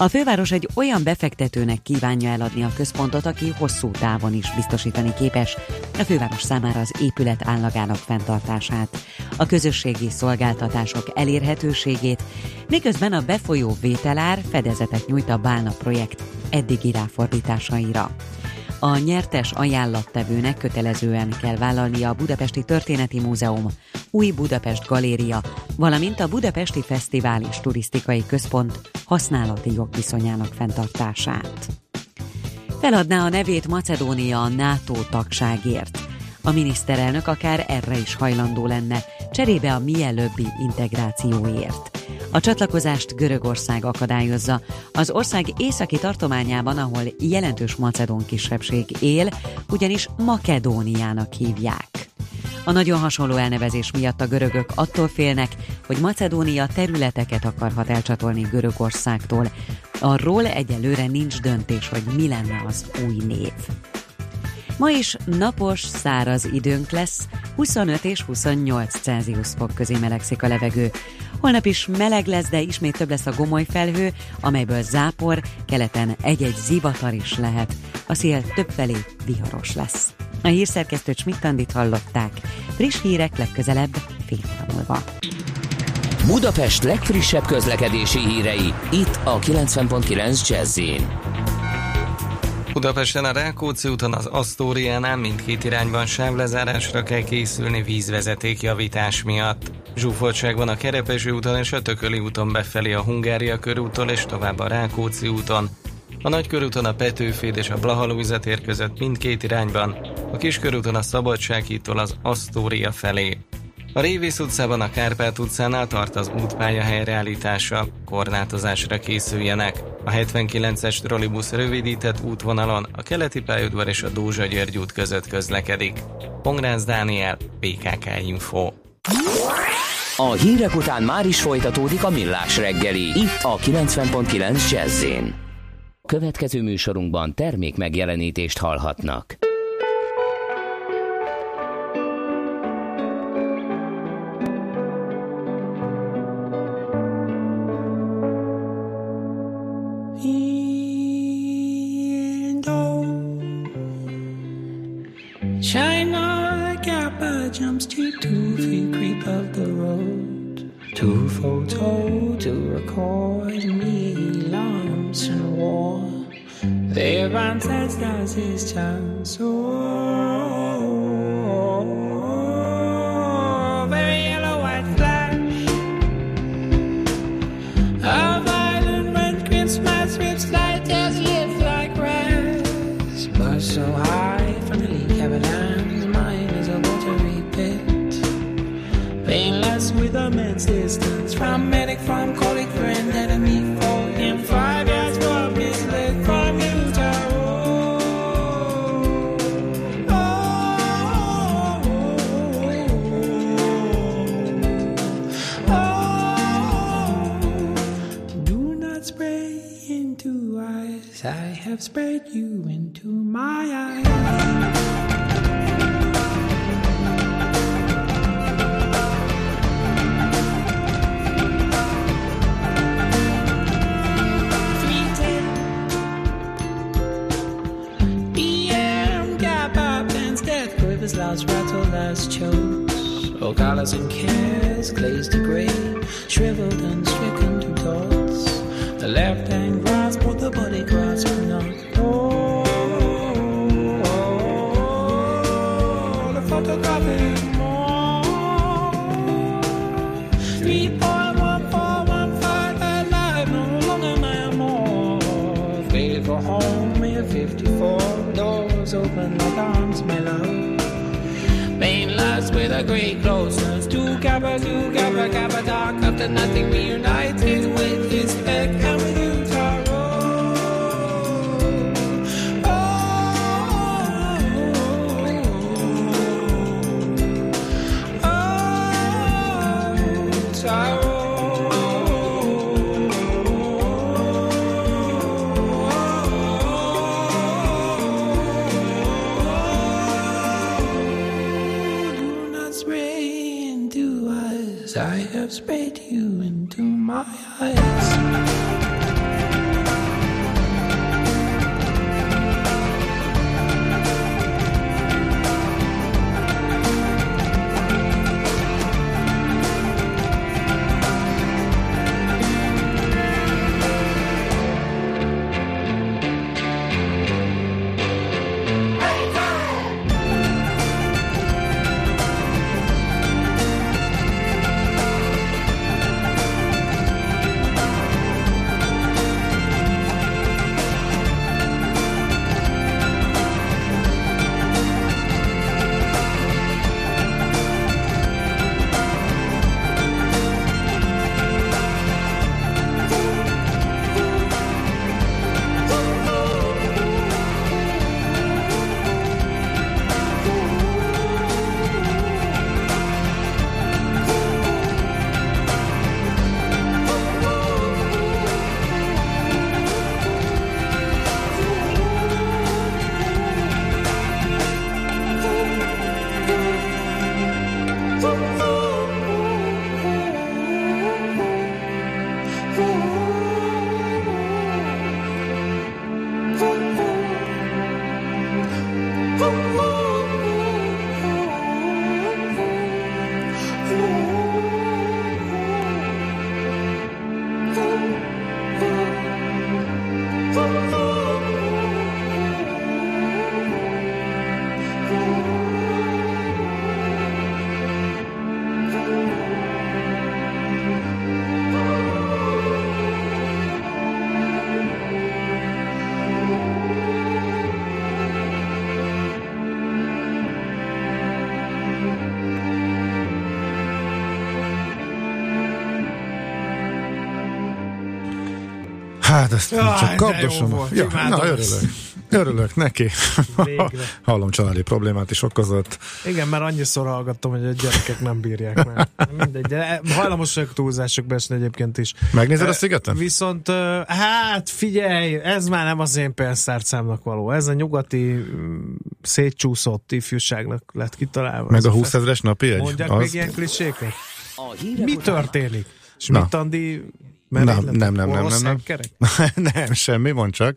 A főváros egy olyan befektetőnek kívánja eladni a központot, aki hosszú távon is biztosítani képes a főváros számára az épület állagának fenntartását, a közösségi szolgáltatások elérhetőségét, miközben a befolyó vételár fedezetet nyújt a Bálna projekt eddigi ráfordításaira. A nyertes ajánlattevőnek kötelezően kell vállalnia a Budapesti Történeti Múzeum, Új Budapest Galéria, valamint a Budapesti Fesztivál és Turisztikai Központ használati jogviszonyának fenntartását. Feladná a nevét Macedónia a NATO tagságért. A miniszterelnök akár erre is hajlandó lenne, cserébe a mielőbbi integrációért. A csatlakozást Görögország akadályozza. Az ország északi tartományában, ahol jelentős macedón kisebbség él, ugyanis Makedóniának hívják. A nagyon hasonló elnevezés miatt a görögök attól félnek, hogy Macedónia területeket akarhat elcsatolni Görögországtól. Arról egyelőre nincs döntés, hogy mi lenne az új név. Ma is napos, száraz időnk lesz, 25 és 28 Celsius fok közé melegszik a levegő. Holnap is meleg lesz, de ismét több lesz a gomoly felhő, amelyből zápor, keleten egy-egy zivatar is lehet. A szél többfelé viharos lesz. A hírszerkesztőt Smittandit hallották. Friss hírek legközelebb fél múlva. Budapest legfrissebb közlekedési hírei, itt a 90.9 jazz Budapesten a Rákóczi úton az Asztóriánál mindkét irányban sávlezárásra kell készülni vízvezeték javítás miatt. Zsúfoltság van a Kerepesi úton és a Tököli úton befelé a Hungária körúton és tovább a Rákóczi úton. A Nagykörúton a Petőféd és a Blahalújzatér között mindkét irányban, a Kiskörúton a Szabadsághídtól az Asztória felé. A Révész utcában a Kárpát utcánál tart az útpálya helyreállítása, korlátozásra készüljenek. A 79-es trollibusz rövidített útvonalon a keleti pályaudvar és a Dózsa György út között közlekedik. Pongrász Dániel, PKK Info. A hírek után már is folytatódik a millás reggeli, itt a 90.9 jazz Következő műsorunkban termék megjelenítést hallhatnak. And can. Nothing Hát ezt Jaj, csak kapdosom. volt, Ja, na, ezt. örülök. Örülök neki. Végre. [laughs] Hallom, családi problémát is okozott. Igen, mert annyiszor hallgattam, hogy a gyerekek nem bírják már. Mindegy, de hajlamos vagyok túlzásokba esni egyébként is. Megnézed a Eh, szigeten? Viszont, hát figyelj, ez már nem az én pénztárcámnak való. Ez a nyugati mm, szétcsúszott ifjúságnak lett kitalálva. Meg a fe- 20 ezeres napi egy? Mondják Az- még ilyen kliséket? Mi történik? És Na. mit Andi Nem, merényletek? nem, nem, nem, nem, nem. hackerek? [laughs] nem, semmi, mond csak.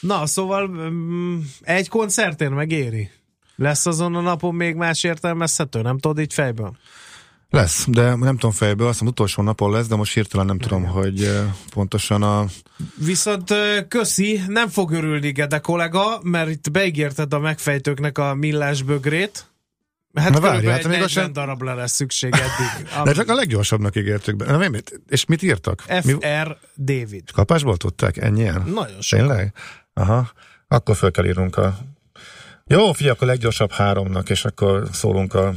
Na, szóval mm, egy koncertén megéri. Lesz azon a napon még más értelmezhető? Nem tudod így fejből? Lesz, de nem tudom fejből, azt hiszem utolsó napon lesz, de most hirtelen nem tudom, hogy eh, pontosan a... Viszont köszi, nem fog örülni Gede kollega, mert itt beígérted a megfejtőknek a millás bögrét. Hát Na várj, hát még 40 azt sem- darabra lesz szükség eddig. [laughs] De csak a leggyorsabbnak ígértük be. Na, mi? És mit írtak? FR David. kapásból tudták? Ennyien? Nagyon sok. Tényleg? Aha. Akkor föl kell írnunk a... Jó, figyelj, akkor a leggyorsabb háromnak, és akkor szólunk a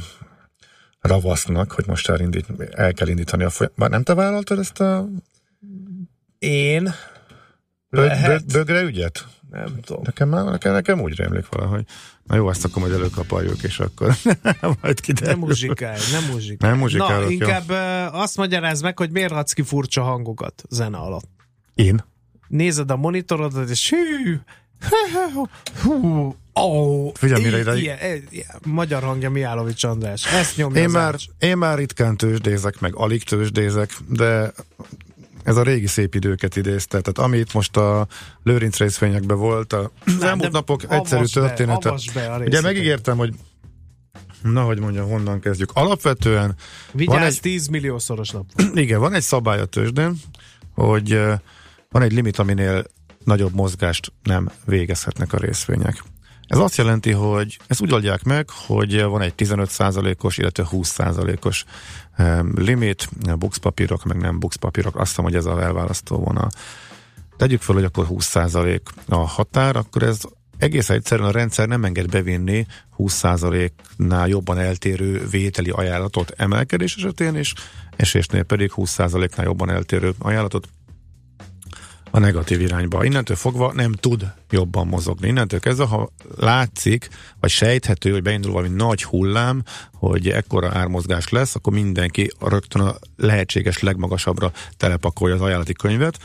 ravasznak, hogy most elindít, el kell indítani a folyamat. Már nem te vállaltad ezt a Én? bög, Lehet. bög, bögre ügyet? Nem tudom. Nekem, már, nekem, nekem úgy rémlik valahogy. Na jó, ezt akkor majd előkapaljuk, és akkor [laughs] majd kiderül. Nem muzsikálj, nem muzsikálj. Nem muzsikálok, Na, jó. inkább ö, azt magyarázd meg, hogy miért adsz ki furcsa hangokat zene alatt. Én? Nézed a monitorodat, és hű, hú, ó, Figyelj, mire ide- ilyen, ilyen, magyar hangja Miálovics András. Ezt nyomja Én már, én már ritkán tőzsdézek, meg alig tőzsdézek, de ez a régi szép időket idézte. Tehát amit most a Lőrinc részvényekben volt, a, [clears throat] az Nem, elmúlt napok egyszerű be, története. be a Ugye megígértem, hogy na, hogy mondjam, honnan kezdjük. Alapvetően Vigyázz, van egy... egy, 10 milliószoros nap. [clears throat] igen, van egy szabály a tőzsdén, hogy van egy limit, aminél nagyobb mozgást nem végezhetnek a részvények. Ez azt jelenti, hogy ezt úgy oldják meg, hogy van egy 15%-os, illetve 20%-os em, limit, bukszpapírok, meg nem bukszpapírok, azt hiszem, hogy ez a elválasztó vonal. Tegyük fel, hogy akkor 20% a határ, akkor ez egész egyszerűen a rendszer nem enged bevinni 20%-nál jobban eltérő vételi ajánlatot emelkedés esetén, és esésnél pedig 20%-nál jobban eltérő ajánlatot a negatív irányba. Innentől fogva nem tud jobban mozogni. Innentől kezdve, ha látszik, vagy sejthető, hogy beindul valami nagy hullám, hogy ekkora ármozgás lesz, akkor mindenki rögtön a lehetséges legmagasabbra telepakolja az ajánlati könyvet,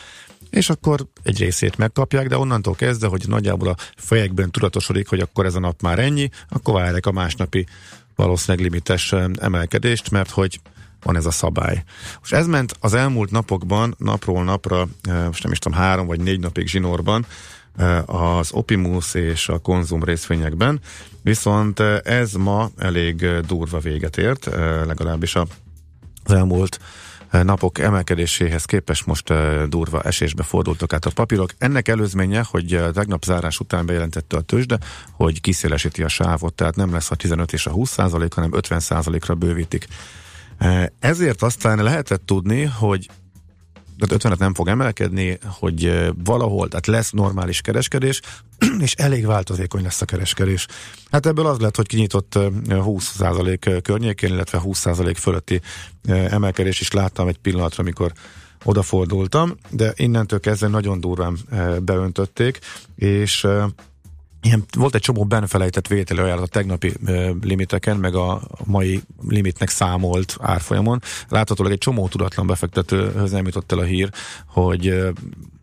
és akkor egy részét megkapják, de onnantól kezdve, hogy nagyjából a fejekben tudatosodik, hogy akkor ez a nap már ennyi, akkor várják a másnapi valószínűleg limites em, emelkedést, mert hogy van ez a szabály. Most ez ment az elmúlt napokban, napról napra, eh, most nem is tudom, három vagy négy napig zsinórban, eh, az Opimus és a konzum részvényekben, viszont eh, ez ma elég durva véget ért, legalábbis az elmúlt napok emelkedéséhez képest most durva esésbe fordultak át a papírok. Ennek előzménye, hogy tegnap zárás után bejelentette a tőzsde, hogy kiszélesíti a sávot, tehát nem lesz a 15 és a 20 százalék, hanem 50 százalékra bővítik. Ezért aztán lehetett tudni, hogy tehát 50 nem fog emelkedni, hogy valahol, tehát lesz normális kereskedés, [clears throat] és elég változékony lesz a kereskedés. Hát ebből az lett, hogy kinyitott eh, 20% környékén, illetve 20% fölötti emelkedés is láttam egy pillanatra, amikor odafordultam, de innentől kezdve nagyon durván beöntötték, és ilyen, volt egy csomó benfelejtett vételi ajánlat a tegnapi ö, limiteken, meg a mai limitnek számolt árfolyamon. Láthatólag egy csomó tudatlan befektetőhöz nem jutott el a hír, hogy ö,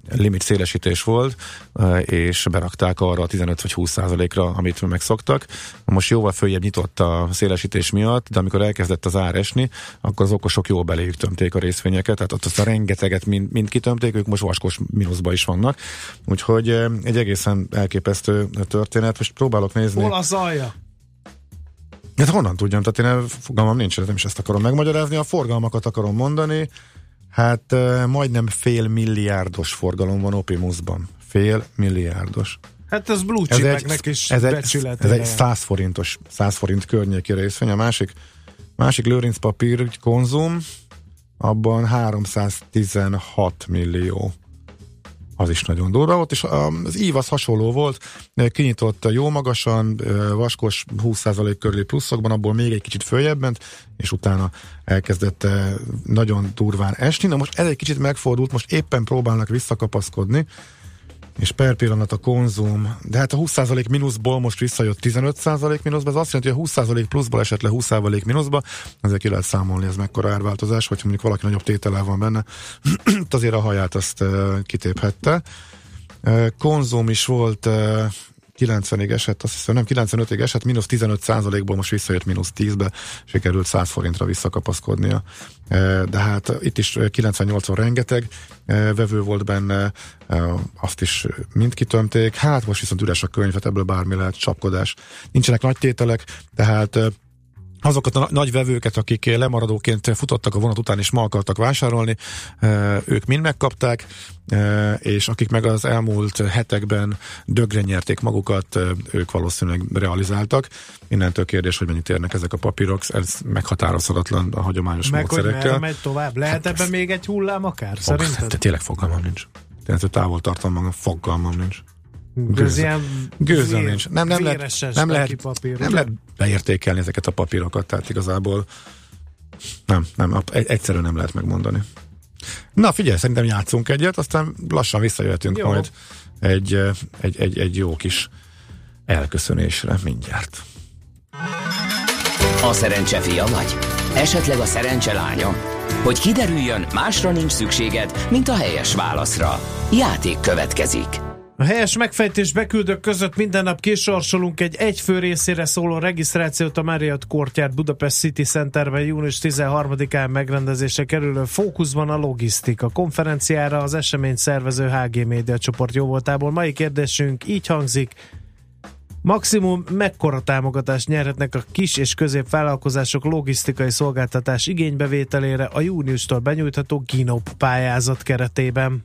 limit szélesítés volt, ö, és berakták arra a 15 vagy 20 százalékra, amit megszoktak. Most jóval följebb nyitott a szélesítés miatt, de amikor elkezdett az ár esni, akkor az okosok jól beléjük tömték a részvényeket, tehát ott azt a rengeteget mind, mind kitömték, ők most vaskos mínuszba is vannak. Úgyhogy ö, egy egészen elképesztő történet. Most próbálok nézni. Hol az alja? Hát honnan tudjam? Tehát én fogalmam nincs, nem is ezt akarom megmagyarázni. A forgalmakat akarom mondani. Hát majdnem fél milliárdos forgalom van Opimusban. Fél milliárdos. Hát ez blue Ez egy, is ez egy, ez egy 100 forintos, 100 forint környéki részvény. A másik, másik Lőrinc papír konzum, abban 316 millió az is nagyon durva volt, és az ív az hasonló volt, kinyitott jó magasan, vaskos 20% körüli pluszokban, abból még egy kicsit följebb ment, és utána elkezdett nagyon durván esni. Na most ez egy kicsit megfordult, most éppen próbálnak visszakapaszkodni, és per pillanat a konzum, de hát a 20% mínuszból most visszajött 15% mínuszba, ez azt jelenti, hogy a 20% pluszból esett le 20% mínuszba, ezért ki lehet számolni, ez mekkora árváltozás, hogyha mondjuk valaki nagyobb tétele van benne, [clears throat] azért a haját azt uh, kitéphette. Uh, konzum is volt uh, 90-ig esett, azt hiszem nem 95-ig esett, mínusz 15 százalékból most visszajött mínusz 10-be, sikerült 100 forintra visszakapaszkodnia. De hát itt is 98-on rengeteg vevő volt benne, azt is mind kitömték, hát most viszont üres a könyvet, ebből bármi lehet, csapkodás. Nincsenek nagy tételek, tehát azokat a nagy vevőket, akik lemaradóként futottak a vonat után és ma akartak vásárolni, ők mind megkapták, és akik meg az elmúlt hetekben dögre nyerték magukat, ők valószínűleg realizáltak. Innentől kérdés, hogy mennyit érnek ezek a papírok, ez meghatározhatatlan a hagyományos meg módszerekkel. Meg megy tovább? Lehet hát ebben még egy hullám akár? Fog, Szerinted? Te tényleg fogalmam nincs. Tehát távol tartom magam, fogalmam nincs. Gőzöm nincs. Nem, nem, lehet, nem, lehet, nem lehet beértékelni ezeket a papírokat, tehát igazából nem, nem, egyszerűen nem lehet megmondani. Na figyelj, szerintem játszunk egyet, aztán lassan visszajöhetünk jó. majd egy, egy, egy, egy jó kis elköszönésre mindjárt. A szerencse fia vagy? Esetleg a szerencse lánya? Hogy kiderüljön, másra nincs szükséged, mint a helyes válaszra. Játék következik. A helyes megfejtés beküldők között minden nap kisorsolunk egy egyfő részére szóló regisztrációt a Marriott Courtyard Budapest City Centerben június 13-án megrendezése kerülő fókuszban a logisztika. Konferenciára az esemény szervező HG Média csoport jóvoltából. Mai kérdésünk így hangzik. Maximum mekkora támogatást nyerhetnek a kis és középvállalkozások logisztikai szolgáltatás igénybevételére a júniustól benyújtható GINOP pályázat keretében?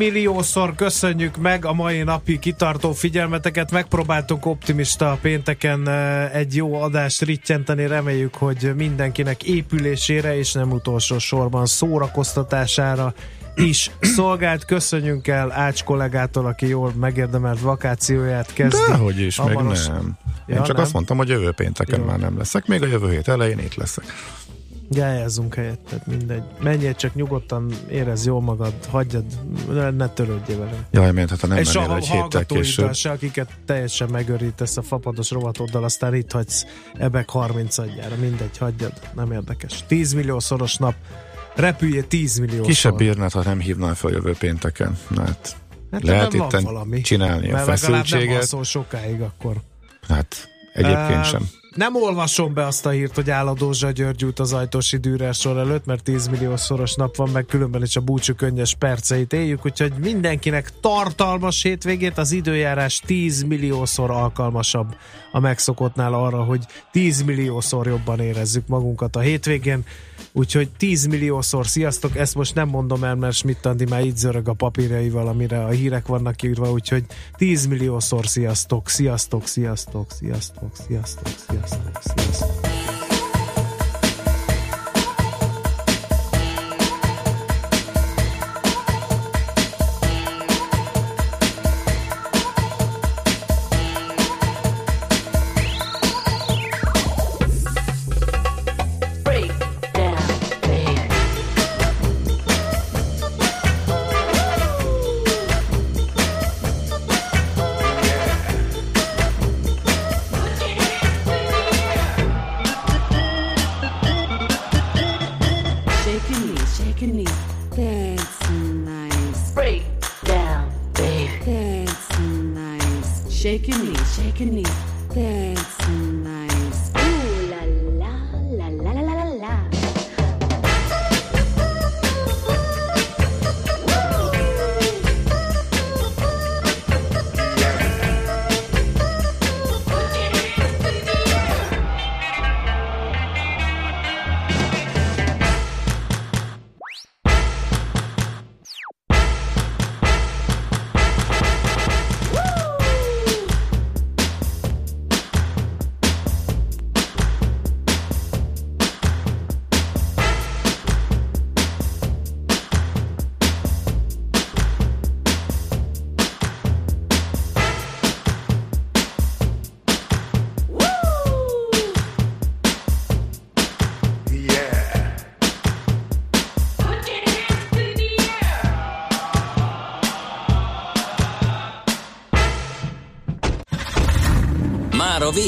Milliószor köszönjük meg a mai napi kitartó figyelmeteket. Megpróbáltunk optimista pénteken eh, egy jó adást rittyenteni. Reméljük, hogy mindenkinek épülésére és nem utolsó sorban szórakoztatására is szolgált. Köszönjünk el Ács kollégától, aki jól megérdemelt vakációját kezdi. Dehogy is, Hamaros. meg nem. Én ja, csak nem? azt mondtam, hogy jövő pénteken Jó. már nem leszek, még a jövő hét elején itt leszek. Gályázzunk helyetted, mindegy. Menjél csak nyugodtan, érez jól magad, hagyjad, ne, törődjél vele. Jaj, mert hát ha nem És mennél egy héttel később. se, akiket teljesen megörítesz a fapados rovatoddal, aztán itt hagysz ebek 30 adjára, mindegy, hagyjad, nem érdekes. 10 millió szoros nap, repülje 10 millió Kisebb bírnád, ha nem hívnál fel jövő pénteken. Hát, hát lehet itt csinálni a feszültséget. nem sokáig akkor. Hát egyébként uh, sem. Nem olvasom be azt a hírt, hogy áll a Dózsa György út az ajtósi Dürer sor előtt, mert 10 millió szoros nap van, meg különben is a búcsú könnyes perceit éljük, úgyhogy mindenkinek tartalmas hétvégét, az időjárás 10 milliószor alkalmasabb a megszokottnál arra, hogy 10 milliószor jobban érezzük magunkat a hétvégén. Úgyhogy 10 milliószor sziasztok, ezt most nem mondom el, mert Schmidt Andi már így zörög a papírjaival, amire a hírek vannak írva, úgyhogy 10 milliószor sziasztok, sziasztok, sziasztok, sziasztok, sziasztok, sziasztok, sziasztok. shake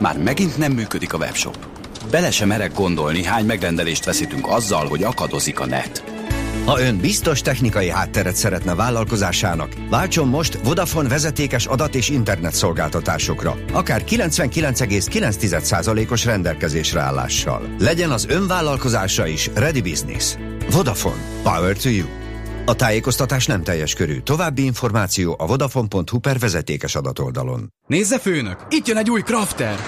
Már megint nem működik a webshop. Bele sem merek gondolni, hány megrendelést veszítünk azzal, hogy akadozik a net. Ha ön biztos technikai hátteret szeretne vállalkozásának, váltson most Vodafone vezetékes adat és internet szolgáltatásokra, akár 99,9%-os rendelkezésre állással. Legyen az ön vállalkozása is Ready Business. Vodafone. Power to you. A tájékoztatás nem teljes körű. További információ a vodafone.hu per vezetékes adatoldalon. Nézze főnök, itt jön egy új Crafter!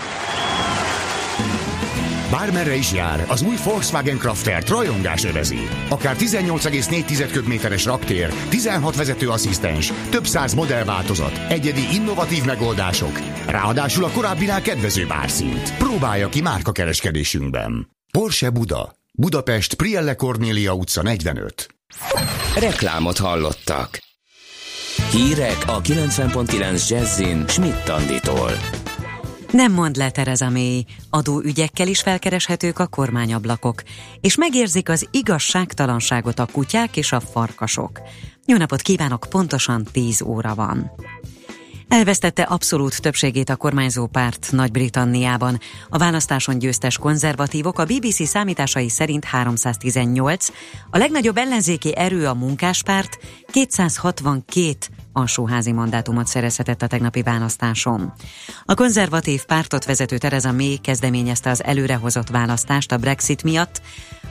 Bármerre is jár, az új Volkswagen Crafter rajongás övezi. Akár 18,4 köbméteres raktér, 16 vezetőasszisztens, több száz modellváltozat, egyedi innovatív megoldások, ráadásul a korábbinál kedvezőbb árszint. Próbálja ki márkakereskedésünkben. Porsche Buda. Budapest Prielle Cornélia utca 45. Reklámot hallottak. Hírek a 90.9 Jazzin Schmidt Anditól. Nem mond le Tereza May, adóügyekkel is felkereshetők a kormányablakok, és megérzik az igazságtalanságot a kutyák és a farkasok. Jó napot kívánok, pontosan 10 óra van. Elvesztette abszolút többségét a kormányzó párt Nagy-Britanniában. A választáson győztes konzervatívok a BBC számításai szerint 318, a legnagyobb ellenzéki erő a munkáspárt 262 alsóházi mandátumot szerezhetett a tegnapi választáson. A konzervatív pártot vezető Tereza May kezdeményezte az előrehozott választást a Brexit miatt,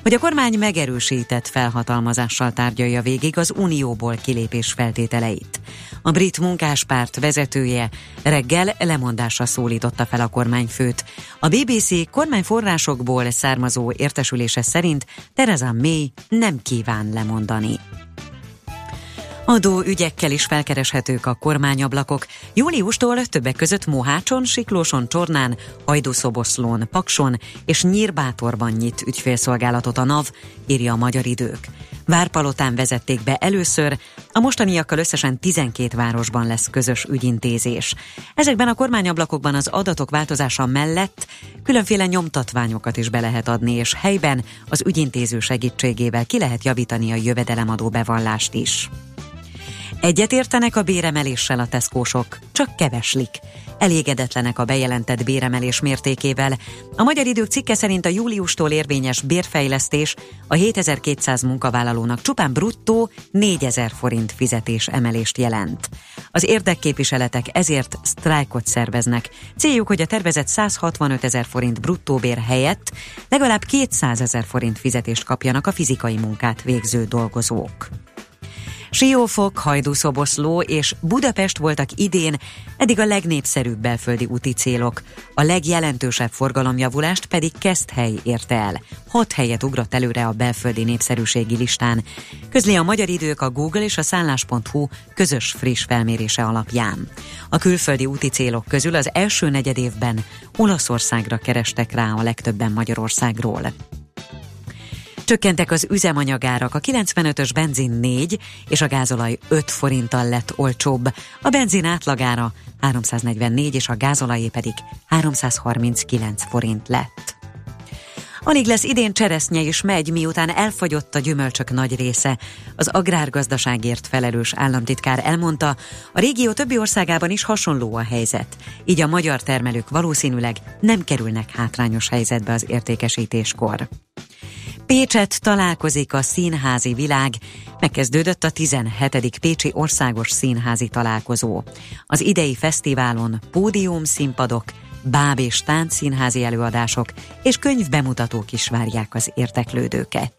hogy a kormány megerősített felhatalmazással tárgyalja végig az unióból kilépés feltételeit. A brit munkáspárt vezetője reggel lemondásra szólította fel a kormányfőt. A BBC kormányforrásokból származó értesülése szerint Tereza May nem kíván lemondani. Adó ügyekkel is felkereshetők a kormányablakok. Júliustól többek között Mohácson, Siklóson, Csornán, Hajdúszoboszlón, Pakson és Nyírbátorban nyit ügyfélszolgálatot a NAV, írja a Magyar Idők. Várpalotán vezették be először, a mostaniakkal összesen 12 városban lesz közös ügyintézés. Ezekben a kormányablakokban az adatok változása mellett különféle nyomtatványokat is be lehet adni, és helyben az ügyintéző segítségével ki lehet javítani a jövedelemadó bevallást is. Egyetértenek a béremeléssel a teszkósok, csak keveslik. Elégedetlenek a bejelentett béremelés mértékével. A Magyar Idők cikke szerint a júliustól érvényes bérfejlesztés a 7200 munkavállalónak csupán bruttó 4000 forint fizetés emelést jelent. Az érdekképviseletek ezért sztrájkot szerveznek. Céljuk, hogy a tervezett 165 ezer forint bruttó bér helyett legalább 200 ezer forint fizetést kapjanak a fizikai munkát végző dolgozók. Siófok, Hajdúszoboszló és Budapest voltak idén eddig a legnépszerűbb belföldi úti célok. A legjelentősebb forgalomjavulást pedig Keszthely érte el. Hat helyet ugrott előre a belföldi népszerűségi listán. Közli a magyar idők a Google és a szállás.hu közös friss felmérése alapján. A külföldi úti célok közül az első negyed évben Olaszországra kerestek rá a legtöbben Magyarországról. Csökkentek az üzemanyagárak, a 95-ös benzin 4 és a gázolaj 5 forinttal lett olcsóbb. A benzin átlagára 344 és a gázolajé pedig 339 forint lett. Alig lesz idén cseresznye is megy, miután elfogyott a gyümölcsök nagy része. Az agrárgazdaságért felelős államtitkár elmondta, a régió többi országában is hasonló a helyzet. Így a magyar termelők valószínűleg nem kerülnek hátrányos helyzetbe az értékesítéskor. Pécset találkozik a színházi világ, megkezdődött a 17. Pécsi Országos Színházi Találkozó. Az idei fesztiválon pódium színpadok, báb és táncszínházi előadások és könyvbemutatók is várják az érteklődőket.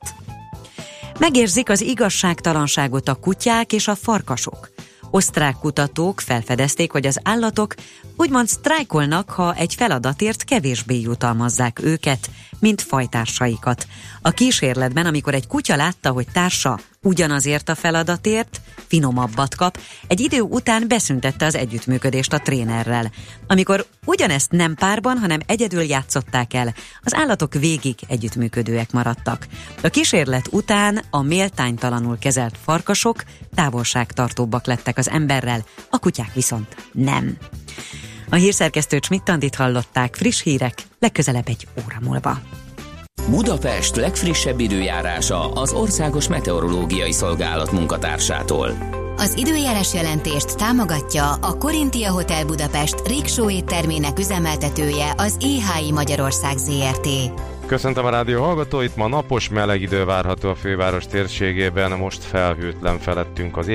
Megérzik az igazságtalanságot a kutyák és a farkasok. Osztrák kutatók felfedezték, hogy az állatok úgymond sztrájkolnak, ha egy feladatért kevésbé jutalmazzák őket, mint fajtársaikat. A kísérletben, amikor egy kutya látta, hogy társa ugyanazért a feladatért finomabbat kap, egy idő után beszüntette az együttműködést a trénerrel. Amikor ugyanezt nem párban, hanem egyedül játszották el, az állatok végig együttműködőek maradtak. A kísérlet után a méltánytalanul kezelt farkasok távolságtartóbbak lettek az emberrel, a kutyák viszont nem. A hírszerkesztő Csmittandit hallották, friss hírek, legközelebb egy óra múlva. Budapest legfrissebb időjárása az Országos Meteorológiai Szolgálat munkatársától. Az időjárás jelentést támogatja a Korintia Hotel Budapest Riksó éttermének üzemeltetője az EHI Magyarország ZRT. Köszöntöm a rádió hallgatóit, ma napos meleg idő várható a főváros térségében, most felhőtlen felettünk az.